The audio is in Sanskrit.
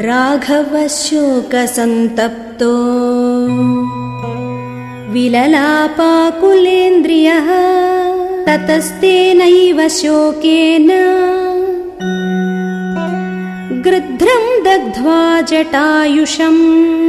राघवशोकसन्तप्तो। विललापाकुलेन्द्रियः ततस्तेनैव शोकेन। गृध्रम् दग्ध्वा जटायुषम्।